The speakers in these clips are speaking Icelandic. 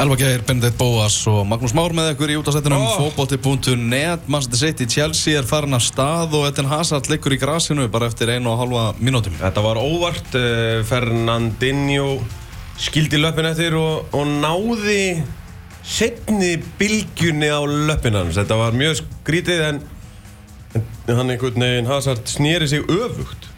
Elva Geir, Benedikt Bóas og Magnús Már með ykkur í útastættinum Ó. fókbóti.net Manchester City, Chelsea er farin af stað og Eden Hazard liggur í grasinu bara eftir einu og halva mínútum Þetta var óvart, uh, Fernandinho skildi löppin eftir og, og náði setni bylgjunni á löppin hans. Þetta var mjög skrítið en, en hann einhvern veginn Hazard snýri sig öfugt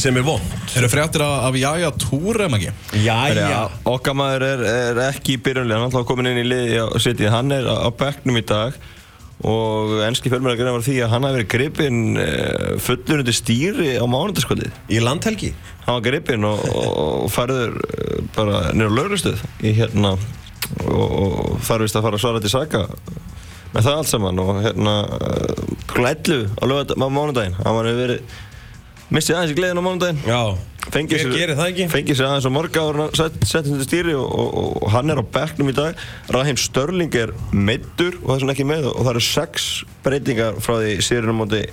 sem er vond. Eru fréttir af, af Jaja Túr, ef ekki? Jæja. Okkar maður er, er ekki í byrjunlega, hann er alltaf komin inn í liði á City, hann er á bekknum í dag og ennski fjölmjörn var því að hann hafi verið gripinn uh, fullur undir stýri á mánundaskvöldið. Í landhelgi. Hann var gripinn og, og færður uh, bara nýra lauglustöð í hérna og, og þar vist að fara að svara til Saka með það allt saman og hérna kl. 11 á, á mánudaginn, hann var verið missið aðeins í gleðin á mánudaginn Já. fengið Hver gerir það ekki? fengið sér aðeins á morga og sett, sett hendur stýri og, og, og, hann er á bekknum í dag Rahim Störling er meittur og það er svona ekki með og það eru sex breytingar frá því sérinu móti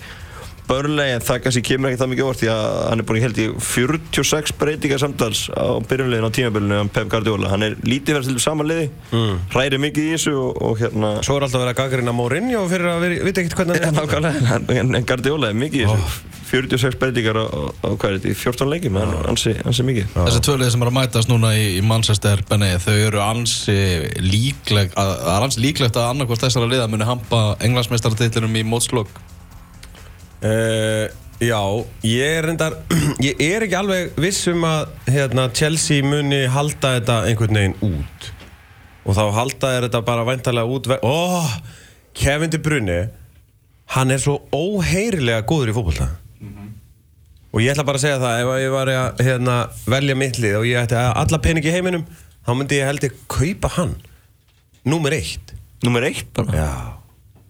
Börnlegi en það kannski kemur ekki það mikið orð því að hann er búin í held í 46 breytingar samtals á byrjunlegin á tímabilinu hann Pep Guardiola, hann er lítið verið til saman liði mm. hræri mikið í þessu og, og hérna Svo er alltaf verið að gaggrina Mourinho fyrir að vera, veit ekkert hvernig hann Nákvæmlega, en, en, Guardiola er mikið í þessu. 46 breytingar á, á, á hvað er þetta, í 14 leikjum, hann er ansi, ansi mikið. Þessi tvölið sem er að mætast núna í, í Manchester Benny, þau eru ansi líkleg, að, er ansi líklegt að Uh, já, ég er reyndar ég er ekki alveg viss um að hérna, Chelsea muni halda þetta einhvern veginn út. Og þá halda þetta bara væntalega út Ó, oh, Kevin De Bruyne hann er svo óheyrilega góður í fótbolta. Og ég ætla bara að segja það ef að ég var að hérna, velja mitt lið og ég ætti að alla peningi í heiminum þá myndi ég held ég kaupa hann. Númer eitt. Númer eitt bara? Já.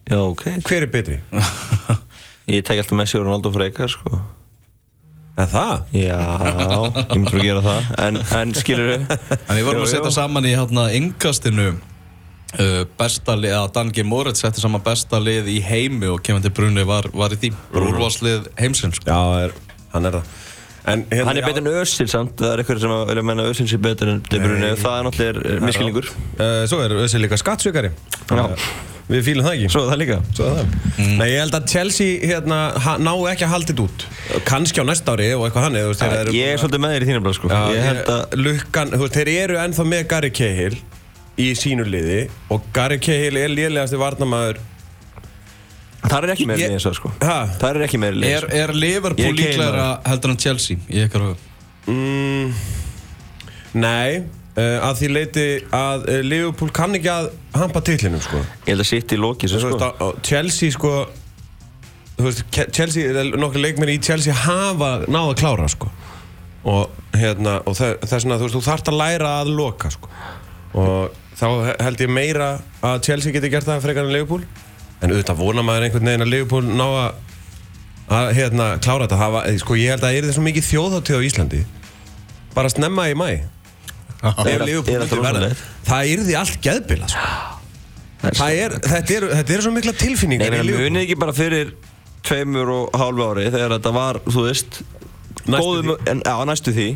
Já, ok. Hver er betri? Ég tek alltaf Messi og Ronaldo frekar, sko. Er það? Já, ég myndur að gera það. En, en skilur við En við vorum að setja saman í hérna yngastinu uh, besta lið, að Dangi Moritz setti saman besta lið í heimi og Kevin De Bruyne var, var í því, úrvarslið heimsins. Sko. Já, er, hann er það en, hérna, Hann er betur en Özil samt Það er eitthvað sem að vilja menna að Özil sé betur en De Bruyne. Það er náttúrulega miskilningur uh, Svo er þessi líka skattsvíkari Já. Við fýlum það ekki. Svo er það líka. Svo er það. Nei, ég held að Chelsea hérna, ná ekki að halda þetta út. Kanski á næsta ári og eitthvað þannig þú veist, þeir eru- Ég er svolítið með þér í þínu blad, sko. Já, Ég held að Lukkan, þú veist, þeir eru ennþá með Gary Cahill í sínu liði og Gary Cahill er lélegasti varnamæður Það er ekki meira Ég- lið eins og sko. Ha? Það er ekki meira lið Er, er Liverpool er líklegra heldur en Chelsea í ykkar höfu? mm, Nei uh, að því leiti að uh, Liverpool kann ekki að hampa titlinum sko. Ég held að sitt í veist, sko Chelsea sko þú veist, Chelsea, nokkur leikmenn í Chelsea hafa náða að klára sko. Og hérna, og þe- þess vegna þú þú þarft að læra að loka sko. Og þá he- held ég meira að Chelsea geti gert það frekar en Liverpool en auðvitað vona maður einhvern veginn að Liverpool ná að að hérna klára þetta hafa, sko ég held að það er það svo mikið þjóðháttíð á Íslandi bara snemma í mæ ef Er- Liverpool er myndi alltaf verða rosalegt. það yrði allt geðbila sko. Það er, þetta, er, þetta er svo mikla Nei, tilfinningar Liverpool. munið ekki bara fyrir tveimur og hálfu ári þegar þetta var, þú veist Næstu góðum, því. en, á næstu því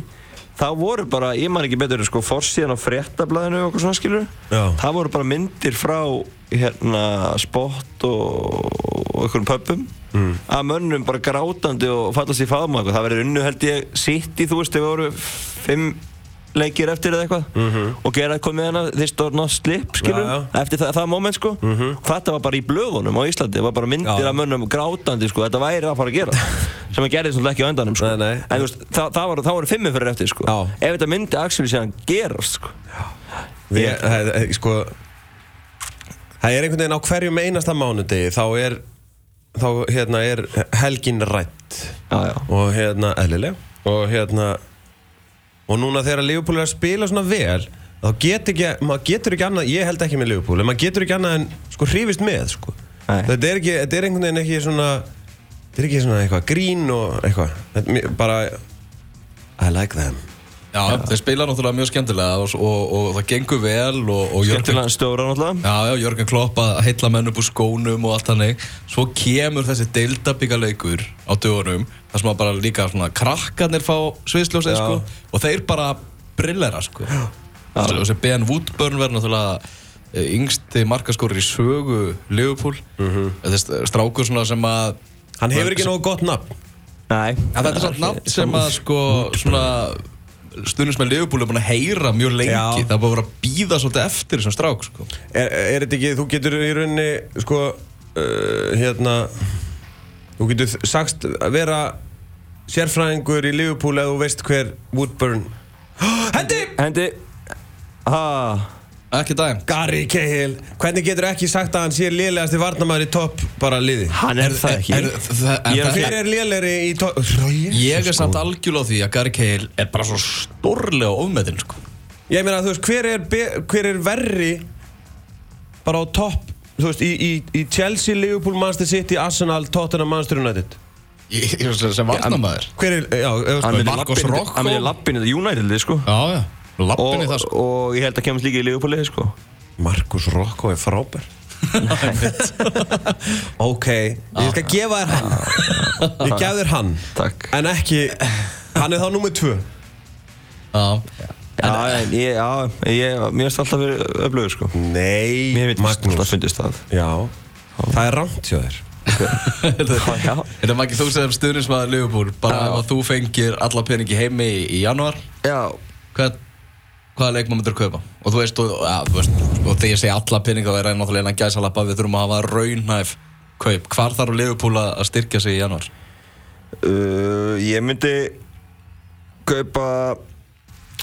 þá voru bara, ég man ekki betur sko forsíðan á fréttablaðinu og okkur svona skilur Já. það voru bara myndir frá hérna spott og, og einhverjum pöppum. Mm. að mönnum bara grátandi og fallast í faðma það verður unnu held ég sitt í þú veist þegar voru fimm leikir eftir eða eitthvað. -hmm. og gera eitthvað með hana this door not slip skilur Já, já. eftir það, það moment sko. Þetta var bara í blöðunum á Íslandi það var bara myndir Já. af mönnum grátandi sko. Þetta væri að fara að gera. Sem að gerði svolítið ekki á endanum sko. Nei, nei. en þú veist það, það, var, það voru fimmum fyrir eftir sko. Ef þetta myndi actually séðan gerast sko. Við, það, það, sko, það er einhvern veginn á hverjum einasta mánudegi þá er, þá, hérna, er helgin rætt já já. Og hérna, eðlilega og hérna og núna þegar Liverpool er að spila svona vel þá get ekki, maður getur ekki annað ég held ekki með Liverpool, en maður getur ekki annað en sko hrifist með sko. Þetta er ekki, þetta er einhvern veginn ekki svona þetta er ekki svona eitthvað grín og eitthvað, bara I like them Já, þeir spila náttúrulega mjög skemmtilega og, og, og það gengur vel og, skemmtilega stóra náttúrulega. Já, já, Jörgen Klopp að heilla menn upp úr skónum og allt hannig svo kemur þessi deildabíkaleikur á dögunum þar sem að bara líka svona krakkarnir fá sviðsljósið Já. sko, og þeir bara brillera sko. og þessi Ben Woodburn verður náttúrulega eh, yngsti markaskóri í sögu Liverpool. Þetta er st- strákur svona sem að Hann hefur ekki nógu gott nafn. Nei. Að þetta er svona nafn sem að sko svona stundum sem að Liverpool er búin að heyra mjög lengi Já. það er búin að býða svolítið eftir þessum strák sko. Er, er þetta ekki, þú getur í rauninni sko, uh, hérna þú getur sagst að vera sérfræðingur í Liverpool eða þú veist hver Woodburn Hendi! Hendi Ha ekki daginn Gary Cahill Hvernig getur ekki sagt að hann sé lélegasti varnamæður í topp bara liði? Hann er það ekki er, það, en Ég er það, Hver er lélegri í topp? ég er samt algjörlega á því að Gary Cahill er bara svo stórlega ofmetin sko. Ég meina, þú veist, hver er, hver er verri bara á topp Þú veist, í, í, í Chelsea, Liverpool, Manchester City, Arsenal, Tottenham, Manchester United Ég- sem varnamæður Hver er, já, Marcos Rocco. Hann myndi lappin í United sko já, já, lappin og, það sko. og ég held að kemast líka í Liverpool sko. Marcus Rocco er frábær. Ok, ég skal gefa þér hann. Ég gef þér hann. Takk. En ekki, hann er þá nummið tvö. Já. Já, en ég, já, ég, mér finnst alltaf verið öflugur sko. Nei, Mér finnst Magnús. alltaf fyndist það. Já, það er rámt hjá þér. Já, Þetta er ekki þú sem stuðnismæður Liverpool bara ef að þú fengir alla peningi heimi í, í januar já. Hvað, hvaða leikmann myndir kaupa? Og þú veist, og, ja, þú veist og þegar ég segi alla peninga þá er það náttúrulega innan gæsalappa. Við þurfum að hafa raunhæf kaup. Hvar þarf Liverpool að að styrkja sig í januar uh, Ég myndi kaupa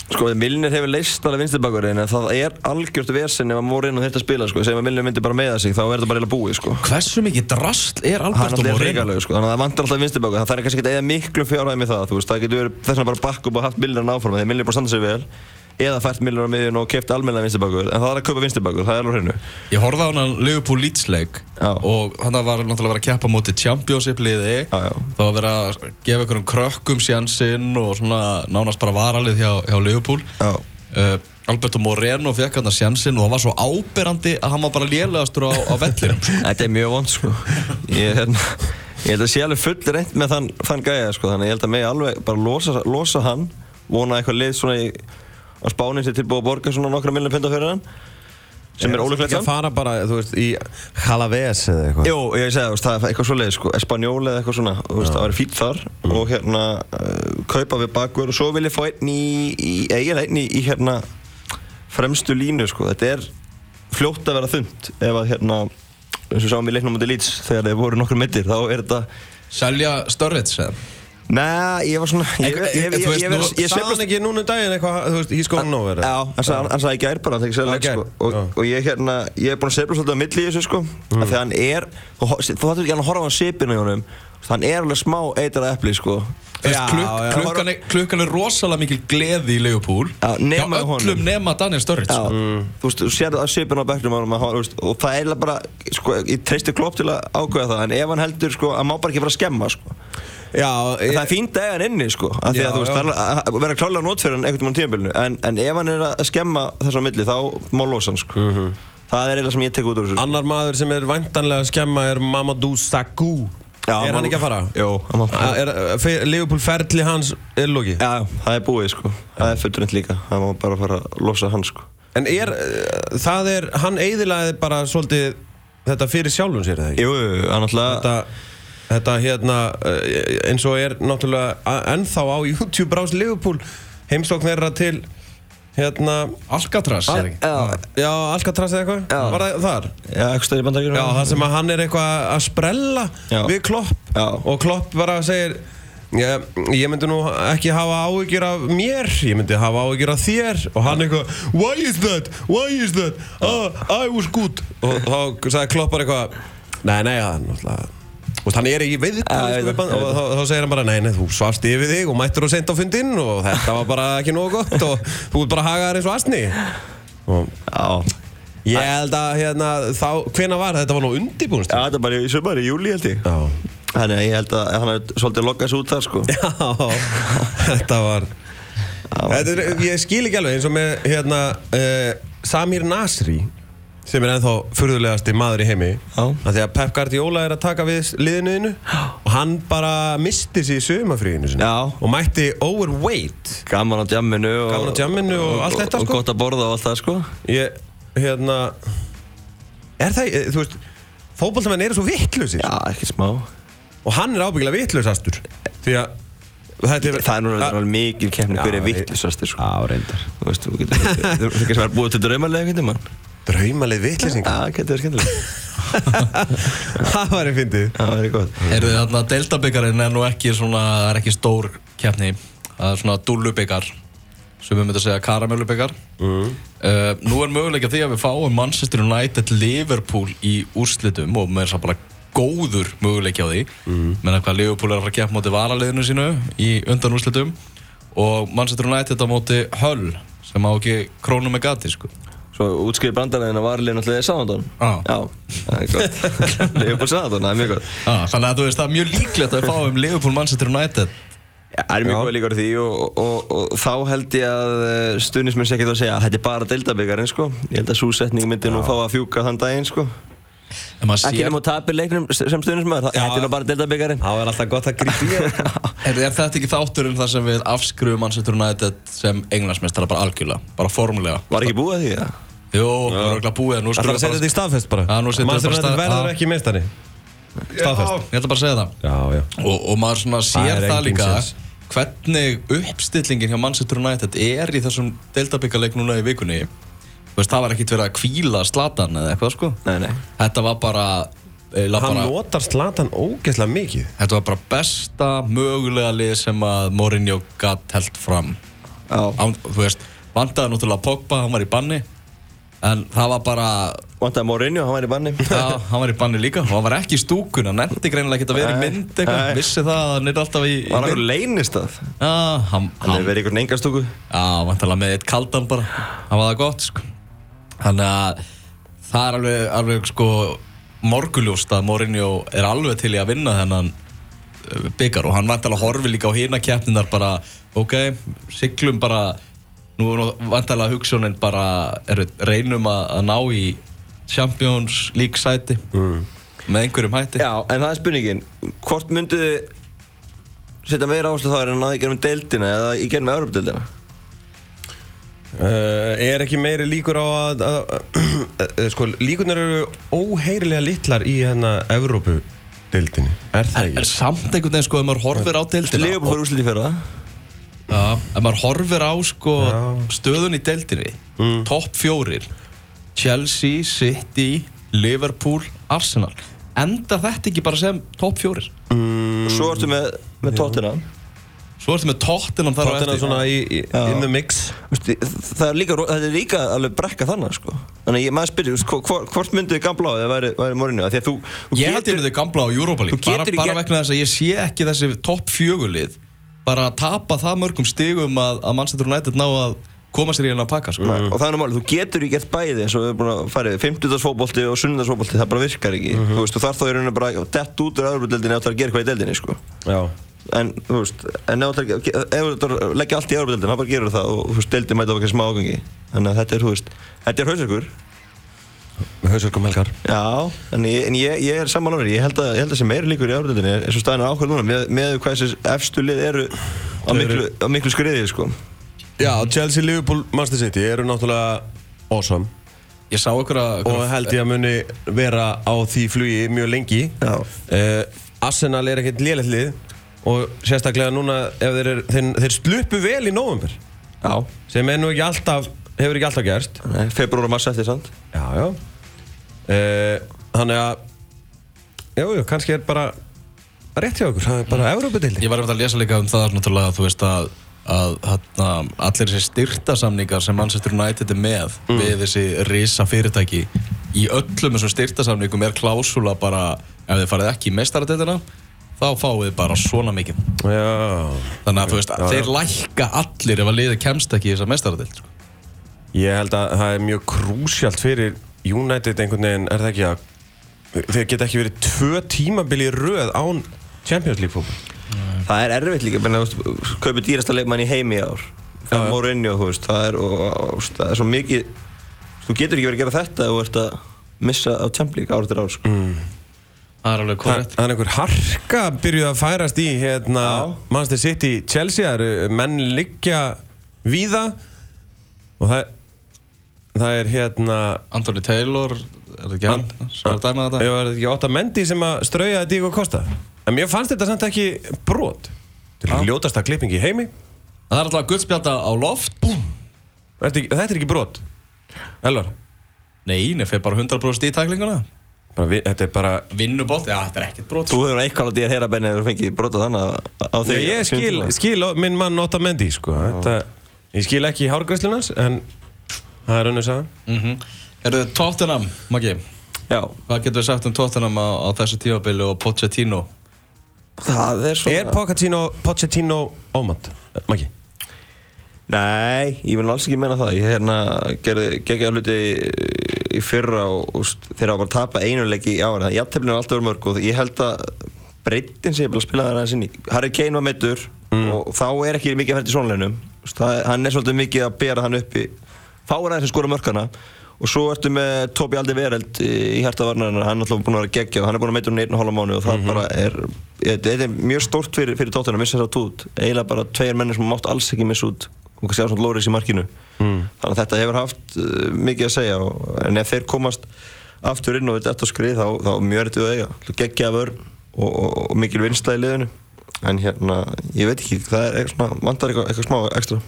Sko, Milner hefur leist alveg vinstibakurinn en það er algjört vesen ef að Moreno þetta spila sko, segjum að Milner myndi bara meða sig þá er þetta bara eiginlega búið sko. Hversu mikið drasl er Hann Alberto er Moreno? sko, þannig að það vantar alltaf vinstibakur það er kannski ekki að eða miklu fjárhæmi það, þú veist, það getur þess vegna bara bakk upp og haft Milner áfram því Milner er bara að standa sig vel eða fært Milner á miðjun og keft almenna vinstibakur en það er að kaupa vinstibakur, það er alveg hreinu. Ég horfði á hann Liverpool Leeds leik Já. og hann var náttúrulega að vera að keppa mútið Championship liði. Þá var verið að gefa einhverjum krökkum sjansinn og svona nánast bara varalið hjá, hjá Liverpool. Já, uh, Alberto Moreno fekk hann að sjansinn og það var svo áberandi að hann var bara lélegastur á, á vellinum. Þetta er mjög vond sko. Ég, hérna, ég held að sé alveg full reynd með þann, þann gæja sko Þannig ég held að mig alveg bara losa, losa hann Vona eitthvað lið svona í á Spáni sem er tilbúið að borga svona nokkra miljonum punda fyrir hann sem er ólíklegt að samt fara bara, þú veist, í Halaves eða eitthvað. Jú, ég segi það, það er eitthvað svo leið sko Espanjól eða eitthvað svona, þú veist, það væri fýtt þar og hérna uh, kaupa við bakur og svo vil ég fá einn í, í eiginlega einn í, í hérna fremstu línu sko, þetta er fljótt að vera þund ef að hérna eins og við sáum í leiknum mútið Leeds þegar þeir voru nokkur mittir, þá er þetta Selja Sturridge eða? Nei, ég var svona Ég, ég, ég, ég, Sagði hann ekki núna um daginn eitthvað, þú veist, he's going nowhere. Já, hann sagði, í gær bara, það er ekki sérleik í sko. og, og ég, hérna, ég er búinn að sefla svolítið á milli í þessu sko mm. Þegar hann er, þú þáttu ekki hann að horfa á sipinu í honum Hann er alveg smá eitrað epli sko. Klukkan, er, klukkan er rosalega mikil gleði í Liverpool. Já, nema hjá honum. öllum nema Daniel Sturridge. Já, þú veist, þú sér það sipinu á á að hann- þú veist, Og það er bara, sko, ég treysti klopp til að ákveða það En ef hann heldur, sko, hann má bara ekki fara að skemma, sko Já, En það er fínt að eiga hann inni, sko að, þú veist, er að vera klálega nót fyrir hann einhvern tímann tímabilinu en, en ef hann er að skemma þess á milli, þá má losa hann, sko. Mhm. Það er eiginlega sem ég tek út úr þessu sko. Annar maður sem er væntanlega að skemma er Mamadou Sakou Já, Er hann ekki að fara? Jú, hann má A- Er, er, Leopold ferli hans er loki Já, það er búið sko. Það er fullurinn líka. Það má bara fara að losa hann sko. En er, uh, það er, hann eiðilaði bara svolítið þetta fyrir sjálfum sér eða ekki? Jú, hann alltaf Þetta, hérna, uh, eins og er náttúrulega ennþá á YouTube brás Liverpool. Heimsókn þeirra til hérna, Alcatraz er ekki? Já, já, Alcatraz eða eitthvað? Var það þar? já, stöður í bandaríkjum Já, það sem að hann er eitthvað að sprella Já. við Klopp. Já. og Klopp bara segir ég, ég myndi nú ekki hafa áhyggjur af mér, ég myndi hafa áhyggjur af þér. Og hann eitthvað, why is that, why is that? Ah, I was good. Og þá sagði Klopp bara eitthvað nei, nei, hann náttúrulega Hann er viðtal ég sko, veit það, og þá, þá segir hann bara, nei, nei, þú svafst yfir þig og mættur og sent á fundinn og þetta var bara ekki nógu gott og þú ert bara að haga þér eins og astni og ég held að, hérna, þá, hvena var þetta? Þetta var nú undirbúinst já, þetta er bara í sömari, í júli held ég. Þannig að ég held að hann er svolítið lokkast út þar sko. Já, þetta var þetta er, Ég skil ekki alveg eins og með hérna, uh, Samir Nasri sem er ennþá furðulegasti maður í heimi Já. því að Pep Guardiola er að taka við liðinuðinu og hann bara misti sér í Já. og mætti overweight. Gaman á djamminu og, Gaman á djamminu og allt þetta, og, sko. og gott að borða og allt það sko. Ég, hérna er það, eh, þú veist fótballtamenn eru svo vittlausir Já, ekki smá. Og hann er ábyggilega vittlausastur því að þetta er Það er nú að- alveg mikil keppni Já, hverju ég- vittlisastir sko. Á reyndar. Þú veist, þú getur getur ekki að vera búið til draumalega einhvern veginn draumalið vittlising Já, getur verið skemmtilega það var ég fyndið. Það verið gott. Heyrðu þarna, Delta-byggarinn er nú ekki svona, það er ekki stór keppni. Það er svona dúllubyggar sem við myndum að segja karamellubyggar mm. Nú er möguleika því að við fáum Manchester United Liverpool í úrslitum og með þess að bara góður möguleiki á því. Mm. menn að hvað Liverpool er að keppa móti varaliðinu sínu í undan úrslitum. Og Manchester United á móti Hull sem á ekki krónum með gati sko. Svo útskriði að varlið náttúrulega í Sáðandón Já. Já, það er gott Leifur Sáðandón, það er mjög gott ah, Þannig að þú veist það er mjög líklegt að við fáum Liverpool Manchester United Já, það er mjög Já. góð líka á því og, og, og, og þá held ég að stuðnismenn sé ekki að segja að þetta er bara deildabyggarinn sko Ég held að súsetning myndi nú fá að fjúka þann daginn sko Ekki nema að tapir leiknum sem stuðnismæður, þetta er nú bara deildabyggarinn það var alltaf gott að það. Er, er þetta ekki þátturinn þar sem við afskrifum Manchester United sem englandsmeistara bara algjörlega, bara formulega? Var ekki búið að því það? Jú, það er okkur búið, nú Það skulum að setja þetta í staðfest bara? United stað- verður ekki meistari? Staðfest. Ég ætla bara að segja það. Já, já. Og, og maður svona Það sér er það, engin líka séns. hvernig uppstillingin hjá Manchester United er í þessum deildabyggarleik núna í vikunni. Þú veist, það var ekkert verið að kvíla Zlatan eða eitthvað, sko. Nei, nei. Þetta var bara, eiginlega Hann bara notar Zlatan ógeðslega mikið. Þetta var bara besta mögulega lið sem að Mourinho gatt held fram. Já, Án, þú veist, vandaði náttúrulega Pogba, hann var í banni en það var bara vantaði Mourinho, hann var í banni. Já, hann var í banni líka. Og hann var ekki í stúkun hann nefndi greinilega ekki að vera í mynd eitthvað, vissi það að hann er alltaf í, Var hann mynd leynist að? já, hann, Hann hefur verið í einhvern engastúku já, vantalega með eitt kaldan bara. Hann var það gott, sko. Þannig að það er alveg, alveg sko morguljóst að Mourinho er alveg til í að vinna þennan uh, byggar og hann vantalega horfi líka á hina keppninar bara, ok, siglum bara nú er vantalega hugsunin bara, reynum að, að ná í Champions League sæti mm. með einhverjum hætti Já, en það er spurningin Hvort myndu þið setja meira áherslu þá er en að í gerum deildina eða í gerum Európa-deildina? uh, Er ekki meiri líkur á að, að, að, að sko, líkunar eru óheirilega litlar í hérna Evrópu-dildinni Er það En, en ekki? samt einhvern veginn sko, ef maður horfir á deildina Leifur fór úrslit í fyrra Ef maður horfir á sko stöðun í deildinni. Topp fjórir. Chelsea, City, Liverpool Arsenal. Enda þetta ekki bara sem topp fjórir? Og svo ertu með, með Tottenham. Svo ertu með Tottenham þar á Tottenham eftir. svona í, í, in the mix. Vistu, það er líka, þetta er líka alveg brekka þannig sko. þannig að ég maður spyrir hvort, myndu þið gamla á því að væri, væri Mourinho því að þú, þú ég held ég við þau gamla á Europa League. bara, bara vegna þess að ég sé ekki þessi topp fjögulið bara að tapa það mörgum stigum að, að Manchester United ná að koma sér í hennar pakka sko. Nei, og það er nú málið, þú getur ekki gert bæði eins og við erum búin að fara í 50-dagsfótbolti og 7-dagsfótbolti, það bara virkar ekki. Þú veist, þú þarf þá í rauninu bara að dett út úr Európa-deildinni og það að gera eitthvað í deildinni sko. Já. En þú veist, en ef þú ætlar ekki- ef þú ætlar að leggja allt í Európa-deildinni, þá bara gerur það og þú veist, deildin mæta á eitthvað smá ágangi. Þannig að þetta er, þú veist, þetta er hausverkur. Með hausverkum helgar. Já, en ég, en ég, ég er saman árið, ég held að, ég held að sem meiri líkur í Európa-deildinni eins og staðin er ákveð núna, með, með hvað þessi efstu lið eru á miklu, á miklu skriði, sko. Já, Chelsea, Liverpool, Manchester City eru náttúrulega awesome. Ég sá ykkur að og held ég að muni vera á því flugi mjög lengi. Já. uh, Arsenal er ekkert lélætt lið og sérstaklega núna ef þeir, er, þeir, þeir sluppu vel í november Já, sem er nú ekki alltaf hefur ekki alltaf gerst. Nei, februar og mars eftir, sant? Já, já. Uh, Þannig að Jú, jú, kannski er bara rétt hjá okkur, það er bara Európa-deildin Ég var eftir að lesa líka um það náttúrulega þú veist að, að hana, allir þessi styrtasamningar sem Manchester United er með við þessi risa fyrirtæki í öllum þessum styrtasamningum er klásula bara ef þið farið ekki í meistaradeildina þá fáið þið bara svona mikið. Já. Þannig að þú veist, Já, já. þeir lækka allir ef að liðið kemst ekki í þessa meistaradeild sko. Ég held að það er mjög krúsjalt fyrir United einhvern veginn, er það ekki að þeir geta ekki verið tvö tímabili í röð án Champions League fókbal Það er erfitt líka, menn að kaupa dýrasta leikmann í heimi í ár Það er Mourinho, þú veist, það er, og, og, og, það er svo mikið þú getur ekki verið að gera þetta ef þú ert að missa á Champions League árið til ár sko. Það er alveg korrekt. það er einhver harka byrjuð að færast í hérna Já. Manchester City Chelsea menn liggja víða og það, það er hérna Anthony Taylor, er það ekki hann? Svo að dæma þetta. Það er ekki Óta Mendy sem að strauja Diego Costa En mér fannst þetta samt ekki brot Þetta er ljótasta klipping í heimi Það er alltaf guldspjálta á loft. Þetta er ekki- þetta er ekki brot Elvar Nei, nefnir bara 100% í tæklinguna. bara, vi- Þetta er bara Vinnubótt, já, þetta er ekkert brot. þú hefur eitthvað á því að heyra benni eða þú fengið brotað þannig á Ég, þig ég skil, skil á- minn mann Óta Mendy sko. þetta, Ég skil ekki hárgræslunans En það er önnur saga Mm Er þið Tottenham, Maggi? já, Hvað getur við sagt um Tottenham á, á þessu tímabili og Pochettino? það er svona Er Pochettino, Pochettino ómand? Maggi Nei, ég vil alls ekki menna það. Ég hérna gerði geggjaða hluti í fyrra og, og st- þeir hafa bara tapað einu leiki í ára. Jafnteflin er alltaf verið mörg og ég held að breytin sem ég vil spila það aðeins inn í. Harry Kane var meittur og þá er ekki mikið að ferða í svonleinum. Hann er svolítið mikið að bera hann upp í fáur aðeins sem skora mörkana og svo ertu með Tobi Aldi Vereld í hærtavarnarinn, hann er alltaf búinn að vera geggjað hann er búinn að meita um einu hálfa mánu og það bara er þetta er mjög stórt fyrir, fyrir tóttina að missa þetta út eiginlega bara tveir mennir sem mátt alls ekki missa út. Og kannski á svona Lóris í markinu. Þannig að þetta hefur haft uh, mikið að segja og, en ef þeir komast aftur inn og þetta eftir skrið þá, þá er mjög ertið að eiga. Geggjað vörn og, og, og mikil vinstla í liðinu. En hérna, ég veit ekki það er eitthvað, vantar eitthvað, eitthvað smá ekstra.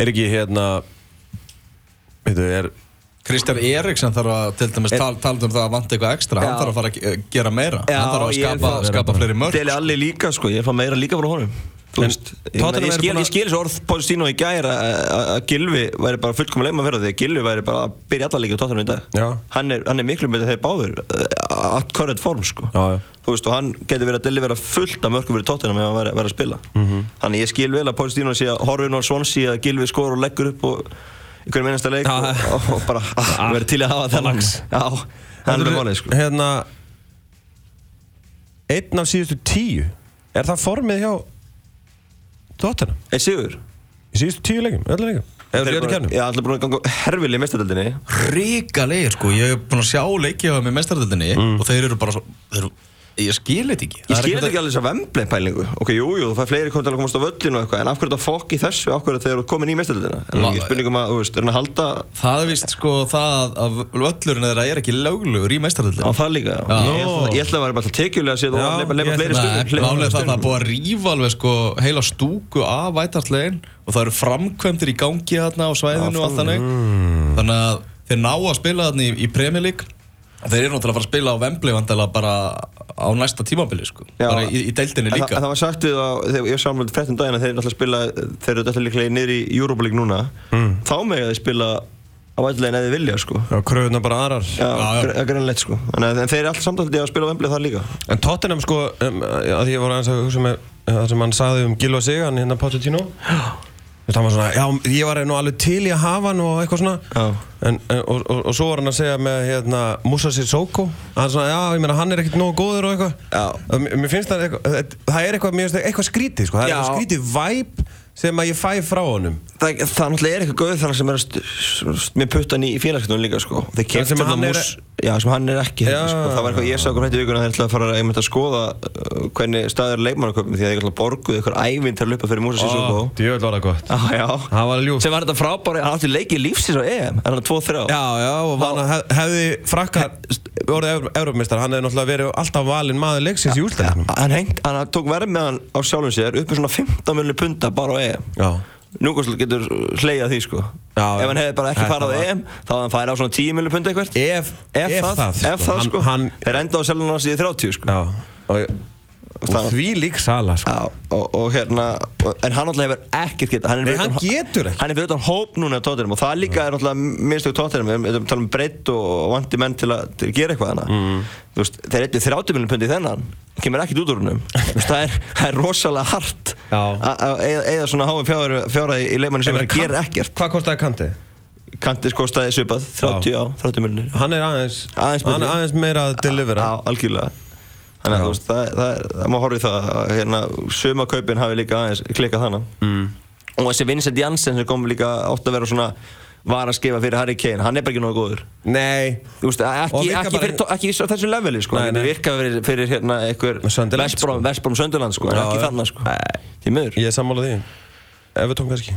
Er ekki hérna er Kristján Eriksson þarf að til dæmis Er- tal, tala um það að vanta eitthvað ekstra hann Já. þarf að fara að ge- gera meira Já, hann þarf að skapa, það- skapa fleiri mörg Deli allir líka sko, ég er að fá meira líka frá honum veist, ég, ég, er skil, að- ég skil þessu orð Pochettino í gær að- að að Gilvi væri bara fullkomlega leima fyrir því að Gilvi væri bara að byrja alla líka á Tottenham í dag Já. hann er, hann er miklu með þeir báður uh, at current form sko Já, já. þú veist og hann getur verið að delivera fullt af mörgum fyrir Tottenham ef hann væri, að spila Mhm. þannig ég skil vel að Pochettino sé að horfin á Swansea að Gilvi skor og leggur upp og í hverjum einasta leik Já. og, og, og bara ah, verið til að hafa þennan já, hann er málið sko. Hérna Einn af síðustu tíu Er það formið hjá Tottenham? Eitt sigur? Í síðustu tíu leikum, öllu leikum Þeir í alltaf búin að ganga herfili í mestadöldinni ríkalegir sko, ég hef búin að sjá leikja með mestardöldinni og þeir eru bara svo, þeir eru, ég skil þetta ekki. Ég Það er skil einhvern ekki alveg þess að vemblei pælingu Ok, jú, jú, þú fær fleiri kom til að komast á völlinu og eitthvað En af hverju þetta fokk í þessu, af hverju þeir eru komin í mestadöldina En La- ekki spurningum að, þú veist, er hann að halda Það er vist sko það að völlurinn þeirra er ekki löglugur í á mestardöldinni það líka? Já. Ég ætla- Ég ætla að vera bara tekjulega að Já, að leipa- leipa ég fleiri ætla- Nei, stundum málega það að það er búið að rífa alveg sko heila stúku af vætartlegin og það eru framkvæmdir í gangi þarna á svæðinu og allt þannig. Þannig að þeir ná að spila þarna í, í Premier League þeir eru náttúrulega að fara að spila á Wembley vantilega bara á næsta tímabili sko. Já. bara í, í deildinni það, líka. en það var sagt við að þegar ég sá með fréttum daginn að þeir náttúrulega spila þeir eru alltaf líklega niður í Europa League núna. Þá með þeir spila á vætlegin eða vilja sko. Já, kröðuna bara aðrar. Já, Já, já. gr- greinlegt sko. En, en þeir eru alltaf samtalið að spila á Wembley þar líka. En Tottenham sko um, að ég var aðeins að hugsa með það sem hann saði um Gilva Sigan hérna Pochettino Það var svona, já, ég var nú alveg til í að hafa hann og eitthvað svona. En, en, og, og, og svo var hann að segja með hérna, Musa Sissoko. Hann svona, já, ég meina, hann er ekkert nógu góður og eitthvað. Mér- finnst það eitthvað, það er eitthvað, eitthvað skrítið, sko, það er Já. eitthvað skrítið væp sem að ég fæ frá honum. Það, það er eitthvað gauð þar sem er með puttan í, í félagsgjöndum líka sko. Þeir keftu hann er- Já, sem hann er ekki Já. sko. Það var eitthvað ég sá okkur hætti vikuna þeir ætlaði að fara að, að skoða uh, hvernig staður leikmannaköpum því að þeir ætlaði að borguðu eitthvað ævinn til að lupa fyrir Músa Sissoko Djöðl var það gott. Það var Sem var þetta frábæri, hann átti leikið lífsins á EM Er hann 2-3 Já, já, og hann hef, hefði frakkar orðið Európmeistar, hann hefði náttúrulega verið alltaf valinn maður leiksins í úrstæðinum Hann, hann tók verð með hann á sjálfum sér upp með svona 15 miljonir punta bara á EM Núkvæmslega getur hleyjað því sko. Já, Ef hann hefði bara ekki farað á EM þá hefði hann farið á svona 10 miljonir punta eitthvað Ef, Ef, það, ef það hann, sko. hann, Þeir enda á seljan hans í 30 sko. Já, og, og Það- því lík sala sko. Já, og, og hérna En hann náttúrulega hefur ekkert geta hann Nei, hann utan- getur ekki. Hann er fyrir utan hóp núna á tóttinum Og það líka er náttúrulega minnstök tóttinum Við erum að tala um breytt og, og vandi menn til að, gera eitthvað hana mm. Þú veist, þeir eitthvað 30 miljón pundi í þennan Kemur ekkert út úr húnum það, er- það er rosalega hart Já. Að eða, svona háum fjáraði í leikmanni sem er að gera ekkert Hvað kostaði Kanti? Kantis kostaði svipað 30 á, 30 miljonir Hann er aðeins, Aðeins aðeins meira að delivera algjörlega Þannig að þú veist, það, það, það má horfa í það að hérna, suma kaupin hafi líka aðeins klikkað þannig mm. og þessi Vincent Janssen sem kom líka átt að vera svona var að skrifa fyrir Harry Kane, hann er bara ekki nógu góður. Nei, veist, ekki, ekki, bara- fyrir, ekki í þessu leveli sko, Nei, nei. virka fyrir, fyrir hérna einhver Vestbrom Sönderland sko, en Já, ekki þannig sko. Ég er sammála því. Evertón kannski.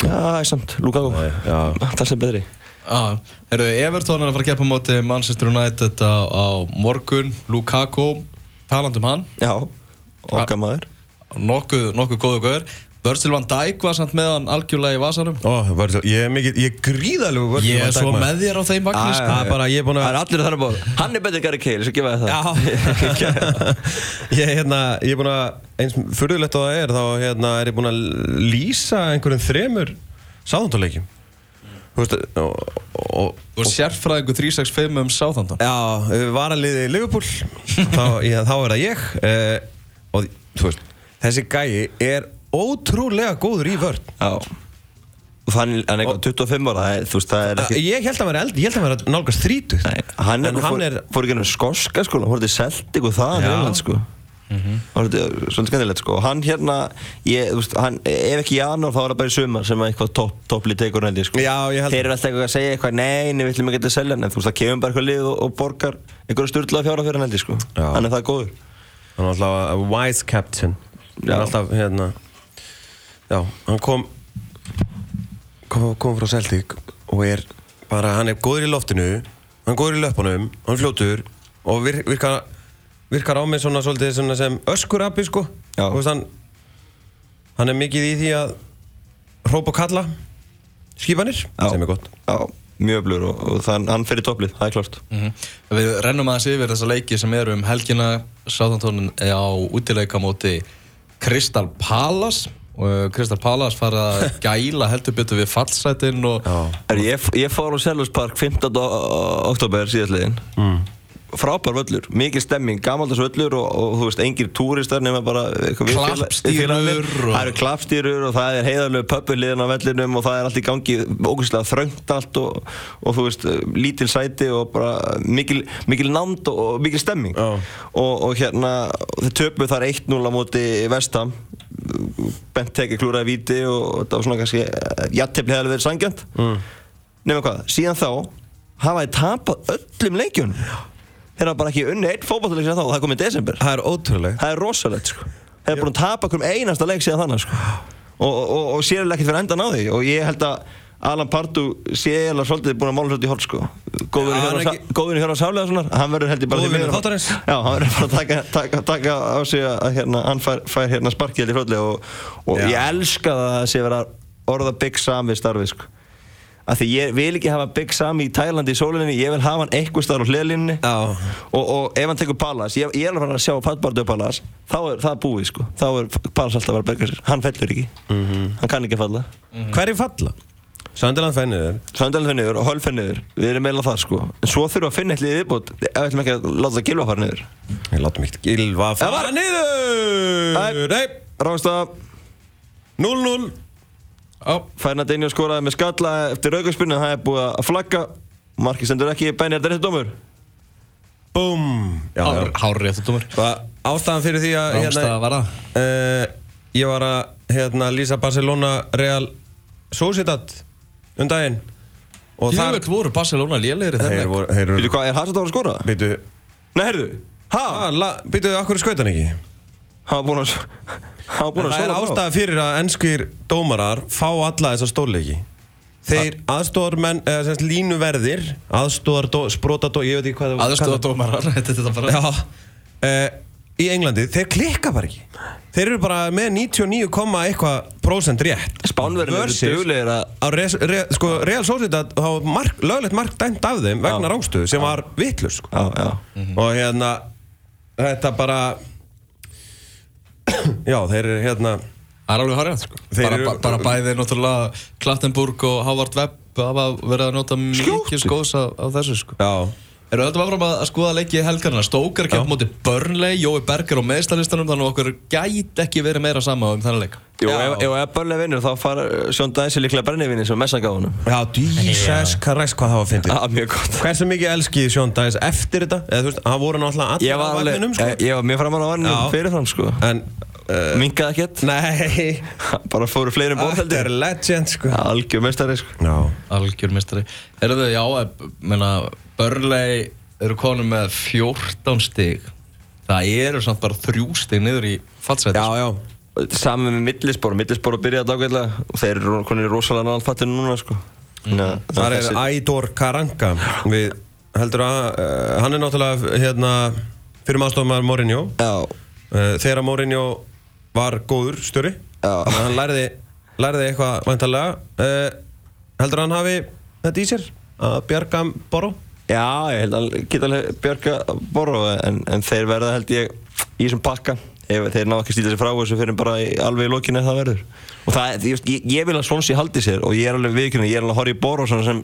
Já, ég samt, Lukaku. Það sem betri herru, Everton er að fara að keppa á móti Manchester United á, á morgun. Lukaku, taland um hann. Já, okkar maður. Nokkuð, nokkuð góðu góður Virgil van Dijk var samt með hann algjörlega í vasanum. Ó, var, ég er mikið, ég er gríðalegu Ég er svo með þér á þeim sko. Það er bara, ég er búin Það að er allir þannig bóð Hann er betur Gary Cale, svo gefa ég það. Já. Ég er hérna, ég er búin að eins fyrðulegt og það er, þá hérna er ég búin að lýsa einhverjum þremur sáðandarleikjum Þú veist, og, og, Þú er sérfræðingu 365 um Southampton. Já, við varum liðið í Liverpool. Þá, já, þá er það ég. Uh, og þú veist, þessi gæi er ótrúlega góður í vörn. Já. Og þannig, hann er eitthvað 25 ára, það er- þú veist, það er ekki Ég held að vera eld, ég held að vera nálgast þrítur Nei, hann er, hann fór, er fór ekki ennum skoska sko, hann fór til Celtic og það Já. í Sko Það var þetta svolítið skemmtilegt sko hann hérna, ég, þú veist, hann, ef ekki janúar þá er það bara í sumar sem að eitthvað topp, topplið tekur held ég sko Já, ég held Þeir eru alltaf eitthvað að segja eitthvað, nei, nei, við ætlum ekki að selja hann en þú veist, það kemur bara eitthvað lið og, og borgar einhverju styrlaða fjára fyrir hann ég sko Já. Hann er það góður Hann er alltaf a wise captain Hann Já. er alltaf hérna Já, hann kom kom, kom frá Celtic og er bara, hann er góður í loftinu hann er góður í löpunum, hann er fljótur og vir, virkar virkar á mig svona svolítið svona sem öskurabbi sko Já. Þú veist, hann, hann er mikið í því að hrópa og kalla skipanir, Já. sem er gott Já, mjög blur og, og þann, hann fyrir topplið, það er klart Mhm. Við rennum aðeins yfir þessa leiki sem eru um helgina Southampton á útileika móti Crystal Palace og uh, Crystal Palace fara að gæla heldur betur við fallsætin og Er, ég, ég fór á Selhurst Park 15. oktober síðastliðin mm. Frábær völlur, mikil stemming gamaldags völlur og, og þú veist, engir túristar nema bara og- það eru klappstýrur og það er heiðarlegu pöppuliðin á vellinum og það er allt í gangi ógæslega þröngt allt og, og þú veist, lítil sæti og bara mikil, mikil nánd og, mikil stemming. Já. og, og hérna þau töpuð þar 1-0 á móti Vestham Bent tekið klúraði víti og þetta var svona kannski jattefli hefði verið sangjant mm. nema hvað, síðan þá hafa þið tapað öllum leikjunum þeir hafa bara ekki unni einn fótballleik síðan þá það er komið í desember. Það er ótrúlega það er rosalegt sko. Þeir eru búin að tapa hverjum einasta leik síðan þannig sko. Og, og, og, og sér ekkert fyrir endan á því. Og ég held að Alan Pardew sé eiginlega svolítið búin að mála svolítið í hólk sko. Góður Já, í hann er hjá ekki- góður hjá Sálega svona hann verður held ég bara Góður því vinur miður að- já, hann verður bara að taka, taka, taka á sig að hérna, hann fær, fær hérna sparkið og, ég elska það að sé vera orða Big Sam við starfið sko af því ég vil ekki hafa Big Sam í Tælandi í sóluninni, ég vil hafa hann eitthvað starf á hliðlinni Já. og, og ef hann tekur Pallas, ég, ég er alveg að sjá Patbardu Pallas, þá er það búið sko. Þá er Pallas alltaf að vera að berga sér, hann fellur ekki. Hann kann ekki að falla. Hverju falla? Söndiland fennir þér Söndalinn fyrir niður og Hölf fyrir niður. Við erum meðlega það sko. En svo þurfum við að finna eitthvað í viðbútt ef við ætlum ekki að láta það gilva fara niður. Ég látum ekki gilva fara niður. Nei, Ráðstaf 0-0 Já, Fernandinho skoraði með skalla eftir aukarspunni það er búið að flagga. Marki sendur ekki þetta er þetta dómur? Búm. Já, hár, já. hár rétt dómur. Ástæðan fyrir því að Rámstæða var það. uh, Ég var að hérna, lýsa Barcelona Real Sociedad um daginn. Og Ég þar veit voru Barcelona Þeir Veitu eru hvað, er Hazard að skora? Býtu Nei, herðu Ha? Býtu, akkur skaut hann ekki? Hann var búinn að var að Það er ástæða fyrir að ennskir dómarar fá alla þessa stórleiki. Þeir aðstóðarmenn, eða semst línuverðir aðstóðar, sprótadó, ég veit ekki hvað það Aðstöða dómarar, þetta er þetta bara. Já, uh, í Englandi, þeir klikka bara ekki. Þeir eru bara með 99, komma eitthvað prósent rétt. Spánverðin eru Versus duglegir að res, re, sko, Real Sociedad hafa mark, löglegt mark dæmt af þeim vegna Já. rángstöðu sem var vittlur sko. Já, já. Og hérna þetta bara já, þeir eru hérna Það er alveg hárið sko. Bara, eru- ba- bara bæði náttúrulega Klattenburg og Howard Webb hafa verið að nota mikið skóðs af, af þessu sko. já, Erum við alltaf áfram að skoða leiki í helgarna Stókar kemur móti Burnley, Jói Berger á meðstalistanum þannig að okkur gæti ekki verið meira sama um þennan leik Jú, ef, ef Börle vinnur þá fara Sjón Dæsi líklega brennivinni sem Messa gaf honum. Já, Jesus Christ hvað það var fyndið. Já, mjög gott. Hversu mikið elski Sjón Dæs eftir þetta? Eða þú veist, hann voru náttúrulega Ég allir á var alveg, vagninum sko. ég, ég var mjög framan á Já. vagninum fyrirfram sko. En uh, Minkaði ekkert? Nei. Bara fóru fleiri en Þetta er legend sko. Algjör mestari sko. Já. Algjör mistari Herðu, já, eh, menna, Börlei eru konum með 14 stig. Það eru samt bara þrjú stig niður í fallsæti Já, já Saman með Millisbor, Millisbor að byrja þetta ágætlega. Og þeir eru konir rosalega náðan fattinu núna sko. mm. Það er Ædor Karanka Við heldur að uh, Hann er náttúrulega hérna Fyrir maðurstofumar Mourinho. Uh, Þegar Mourinho var góður stjóri. Þannig að hann lærði, lærði eitthvað væntalega uh, Heldur að hann hafi þetta í sér Að bjarga Boró? Já, ég held að hann geta björga Boró en, en þeir verða held ég í þessum pakka ef þeir ná ekki að stýta sér frá þessu fyrir bara í, alveg í lokinu ef það verður. Og það, ég, ég, ég vil að Swansea haldi sér og ég er alveg viðkynna, ég er alveg að horfa í Boró svona sem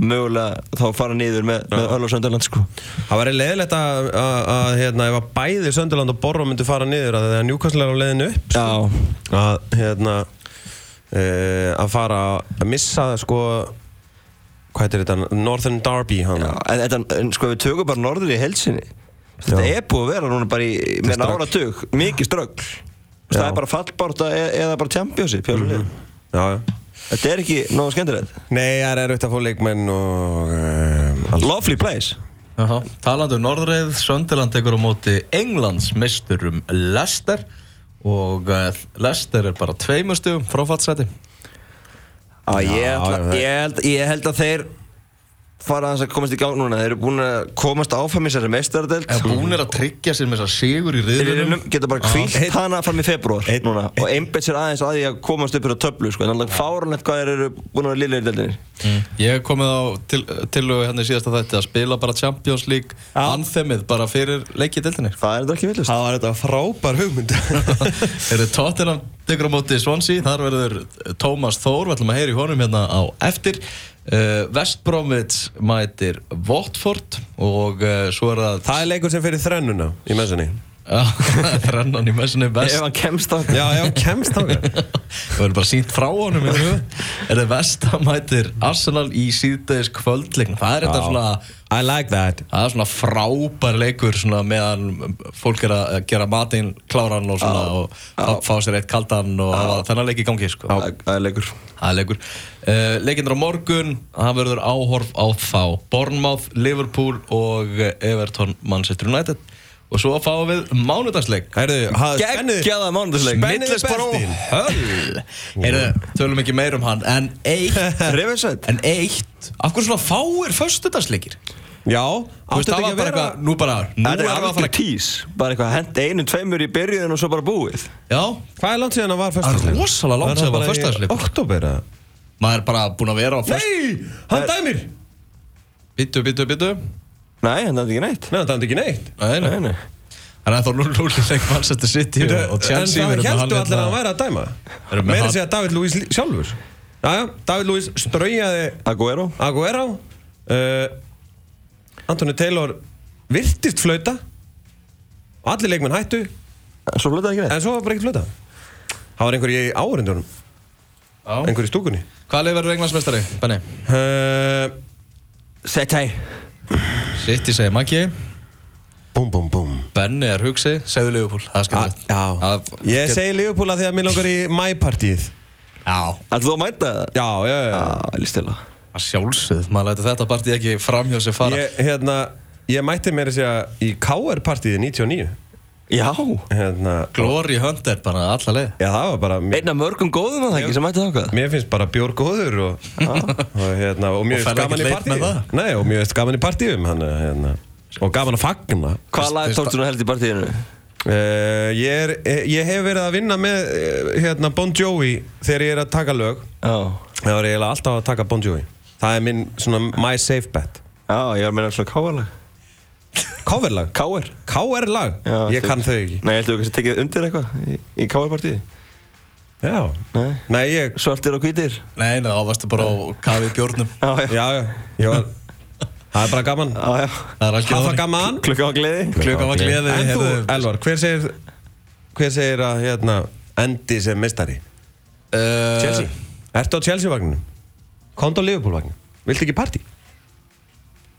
mögulega þá fara niður með, með Öll og Sönderland sko. Það væri leiðilegt að, að, að hérna, ef að bæði Sönderland og Boró myndi fara niður að Newcastle er á leiðinu upp Já, að hérna uh, að fara að missa sko hvað heitir þetta, Northern Derby já en, en, en sko við tökum bara norður í helsinni þetta er búið að vera núna bara í með ströggl. áratug, mikið ströggl það er bara fallbárta e eða bara championship mm já, já. Þetta er ekki nógu skemmtilegt Nei, það er erfitt að fá leikmenn og um. Lovely place Jaha. Talandi um Norðreið, Sönderland tekur á móti Englands misturum Leicester og uh, Leicester er bara tveimur stugum frá fallseti Já, ég, Já, ætla, já, ég, held, ég held að þeir fara að komast í gang núna. Þeir eru búin að komast áfram í þessari meistaradelt En búin er að tryggja sér með þess að sigur í Riðlinum. Geta bara kvílt Einn- hana fram í februar Einn- núna og einbett sér aðeins að því að komast upp fyrir töflu sko, en alltaf fáranlegt hvað þeir eru búin að vera liðlega í deldinni Mm. Ég hef komið á til, til hérna í síðasta þætti að spila bara Champions League anthemið bara fyrir leikið deildinni. Það er þetta ekki villust Það var þetta frábær hugmynd. Eru Tottenham tekur á móti Swansea? Þar verður Tómas Þór. Við ætlum að heyra í honum hérna á eftir uh, West Bromwich mætir Watford og uh, svo er það Það er leikur sem fyrir þrennuna í messunni. Já, þrennan í messunni Ef West hann kemst á Já, já, kemst þá Það verður bara sínt frá honum. Er það Vestam mætir Arsenal í síðdeis kvöldleikn Það er þetta svona I like that. Það er svona frábær leikur svona meðan fólk er að gera matinn kláran og svona og fá, fá sér eitt kaldan og hafa þennan leik í gangi sko. Það er leikur. Það er leikur uh, Leikindur á morgun, það verður áhorf á þá Bournemouth, Liverpool og Everton, Manchester United. Og svo fáum við mánudagsleik. Geggjaða mánudagsleik. Spennið Middlesbrough beltin. Höll. Heyrðu, tölum ekki meir um hann En eitt En eitt Af hverju svona fáir föstudagsleikir? Já, áttu þetta það ekki var að bara vera eitthvað Nú bara Nú Það er við að fara tís Bara eitthvað hendi einu, tveimur í byrjuðin og svo bara búið. Já. Hvað er langt síðan að var Það er rosalega langt sem það var föstudagsleikur. Oktober eða? Maður er bara búinn að vera á föst Nei, hann dæmir. Bittu, bittu, bittu Nei, það er ekki neitt. Nei, hann dæmdi ekki neitt. Nei, nei. Nei, Það er ennþá 0-0 leik Manchester City og, og Chelsea En það heldur hann allir að hann væri að dæma. Meira hann- segja David Luiz sjálfur. Jæja, David Luiz straujaði Aguero Aguero uh, Anthony Taylor virtist flauta. Og allir leikmenn hættu. En svo flötaði ekki neitt. En svo var bara ekkert flauta Það var einhver í áhörindunum. Einhver í stúkunni? Hvað leik verður Englandsmeistari, Benni? uh, hei City segir Maggi. Búm, búm, búm. Benni er hugsi, segðu Liverpool Það er skemmtilegt. Já, Það- ég segi Liverpool að því að mér langar í mæpartíð Já. Ætlaðu þú að mæta það? Já, já, já. Já, líst til það Að sjálfsögð, maður læti þetta partí ekki framhjá sig fara. Ég, hérna, ég mætti mér að segja í KR-partíði 99 Já. Hérna, Glory Hunter bara alla leið. Já, það var bara Einn af mörgum góðum að það ekki sem mætti þákað Mér finnst bara bjór góður og, og, hérna, og mjög Og ferð gaman í partíum. Nei, og mjög gaman í partíum hann, hérna, og gaman að fagna. Hvaða lag tókstu nú held í partíinu? uh, ég, er, eh, ég hef verið að vinna með eh, hérna, Bon Jovi þegar ég er að taka lög. Já. Það var eiginlega alltaf að taka Bon Jovi. Það er minn svona my safe bet. Já, ég var að meina svona K-lag Coverlag K-er KR-lag Já, Ég kann þau ekki. Nei, heldur þú kannski tekið undir eitthvað í, í K-er-partíði? Já. Nei. Nei, ég Svartir og hvítir? Nei, nei, þá varstu bara á kafi bjórnum. Já, já. Já, já. Ég var Það er bara gaman. Já, já. Það er algjör Hafa þannig. gaman. Klukka á gleði. Klukkan var gleði. En þú, Elvar, hver segir Hver segir að hérna Endi sem mistari uh, Chelsea. Ertu á Chelsea-vagninu? Konto á Liverpool-vagninu? Viltu ekki partí?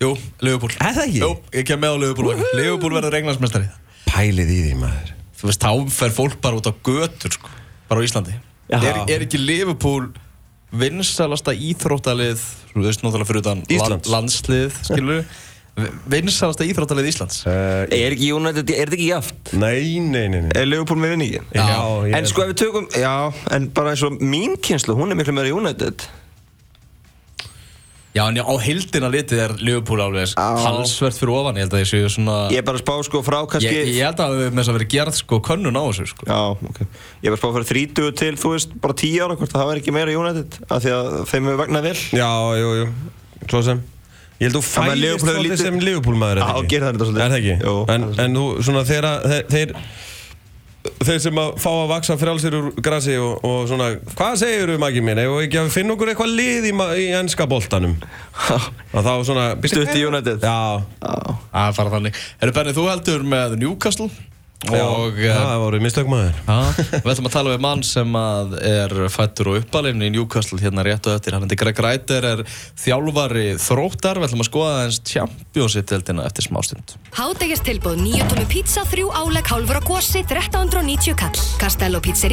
Jú, Liverpool Er það ekki? Jú, ég kem með á Liverpool Liverpool verður Englandsmeistari Pælið í því maður þú veist, þá fer fólk bara út á götur sko, bara á Íslandi Já. er, er ekki Liverpool vinsalasta íþróttalið þú veist, náttúrulega fyrir utan Íslands. landslið, skilur vinsalasta íþróttalið Íslands uh, Er ekki United, er þetta ekki jaft? Nei, nei, nei, nei Er Liverpool með vinningin? Já, ég En sko ef við tökum, já, en bara eins og mín kynslu, hún er miklu meira United Já, en já, á heildina litið er Liverpool alveg halsvert fyrir ofan, ég held að ég séu svona Ég er bara að spá sko frá kannski ég, ég held að við með þess að vera gerð sko könnun á þessu sko. Já, ok. Ég er bara að spá fyrir 30 til, þú veist, bara 10 ára hvort það var ekki meira United af því að þeim hefur vagnað vel. Já, jú, jú Svo sem. Ég held þú Já, menn fæðist Liverpool hefur svolítið lítið- sem Liverpool maður Já, gerir það þetta svolítið. Er það ekki? Jú, en, það er en þú, svona þeirra þeir, þeir Þeir sem að fá að vaksa frjálsir úr grasi og, og svona Hvað segir þú, Maggi minn? Ef ekki að finna okkur eitthvað lið í, ma- í ennska boltanum? Og þá svona Stutt í United. Já, Það er bara þannig. Herru Benni, þú heldur með Newcastle og eh, það voru mistök maður Já, við ætlum að tala við mann sem að er fættur og uppalinn í Newcastle hérna rétt og eftir. Hann heiti Greg Reiter, er þjálfari þróttar. Við ætlum að skoða aðeins Champions-deildina eftir smástund. Hádegjast tilbúð 9 tómi pizza, 3 álegg, hálfur á gósi, 1390 kall. Castello Pizzeria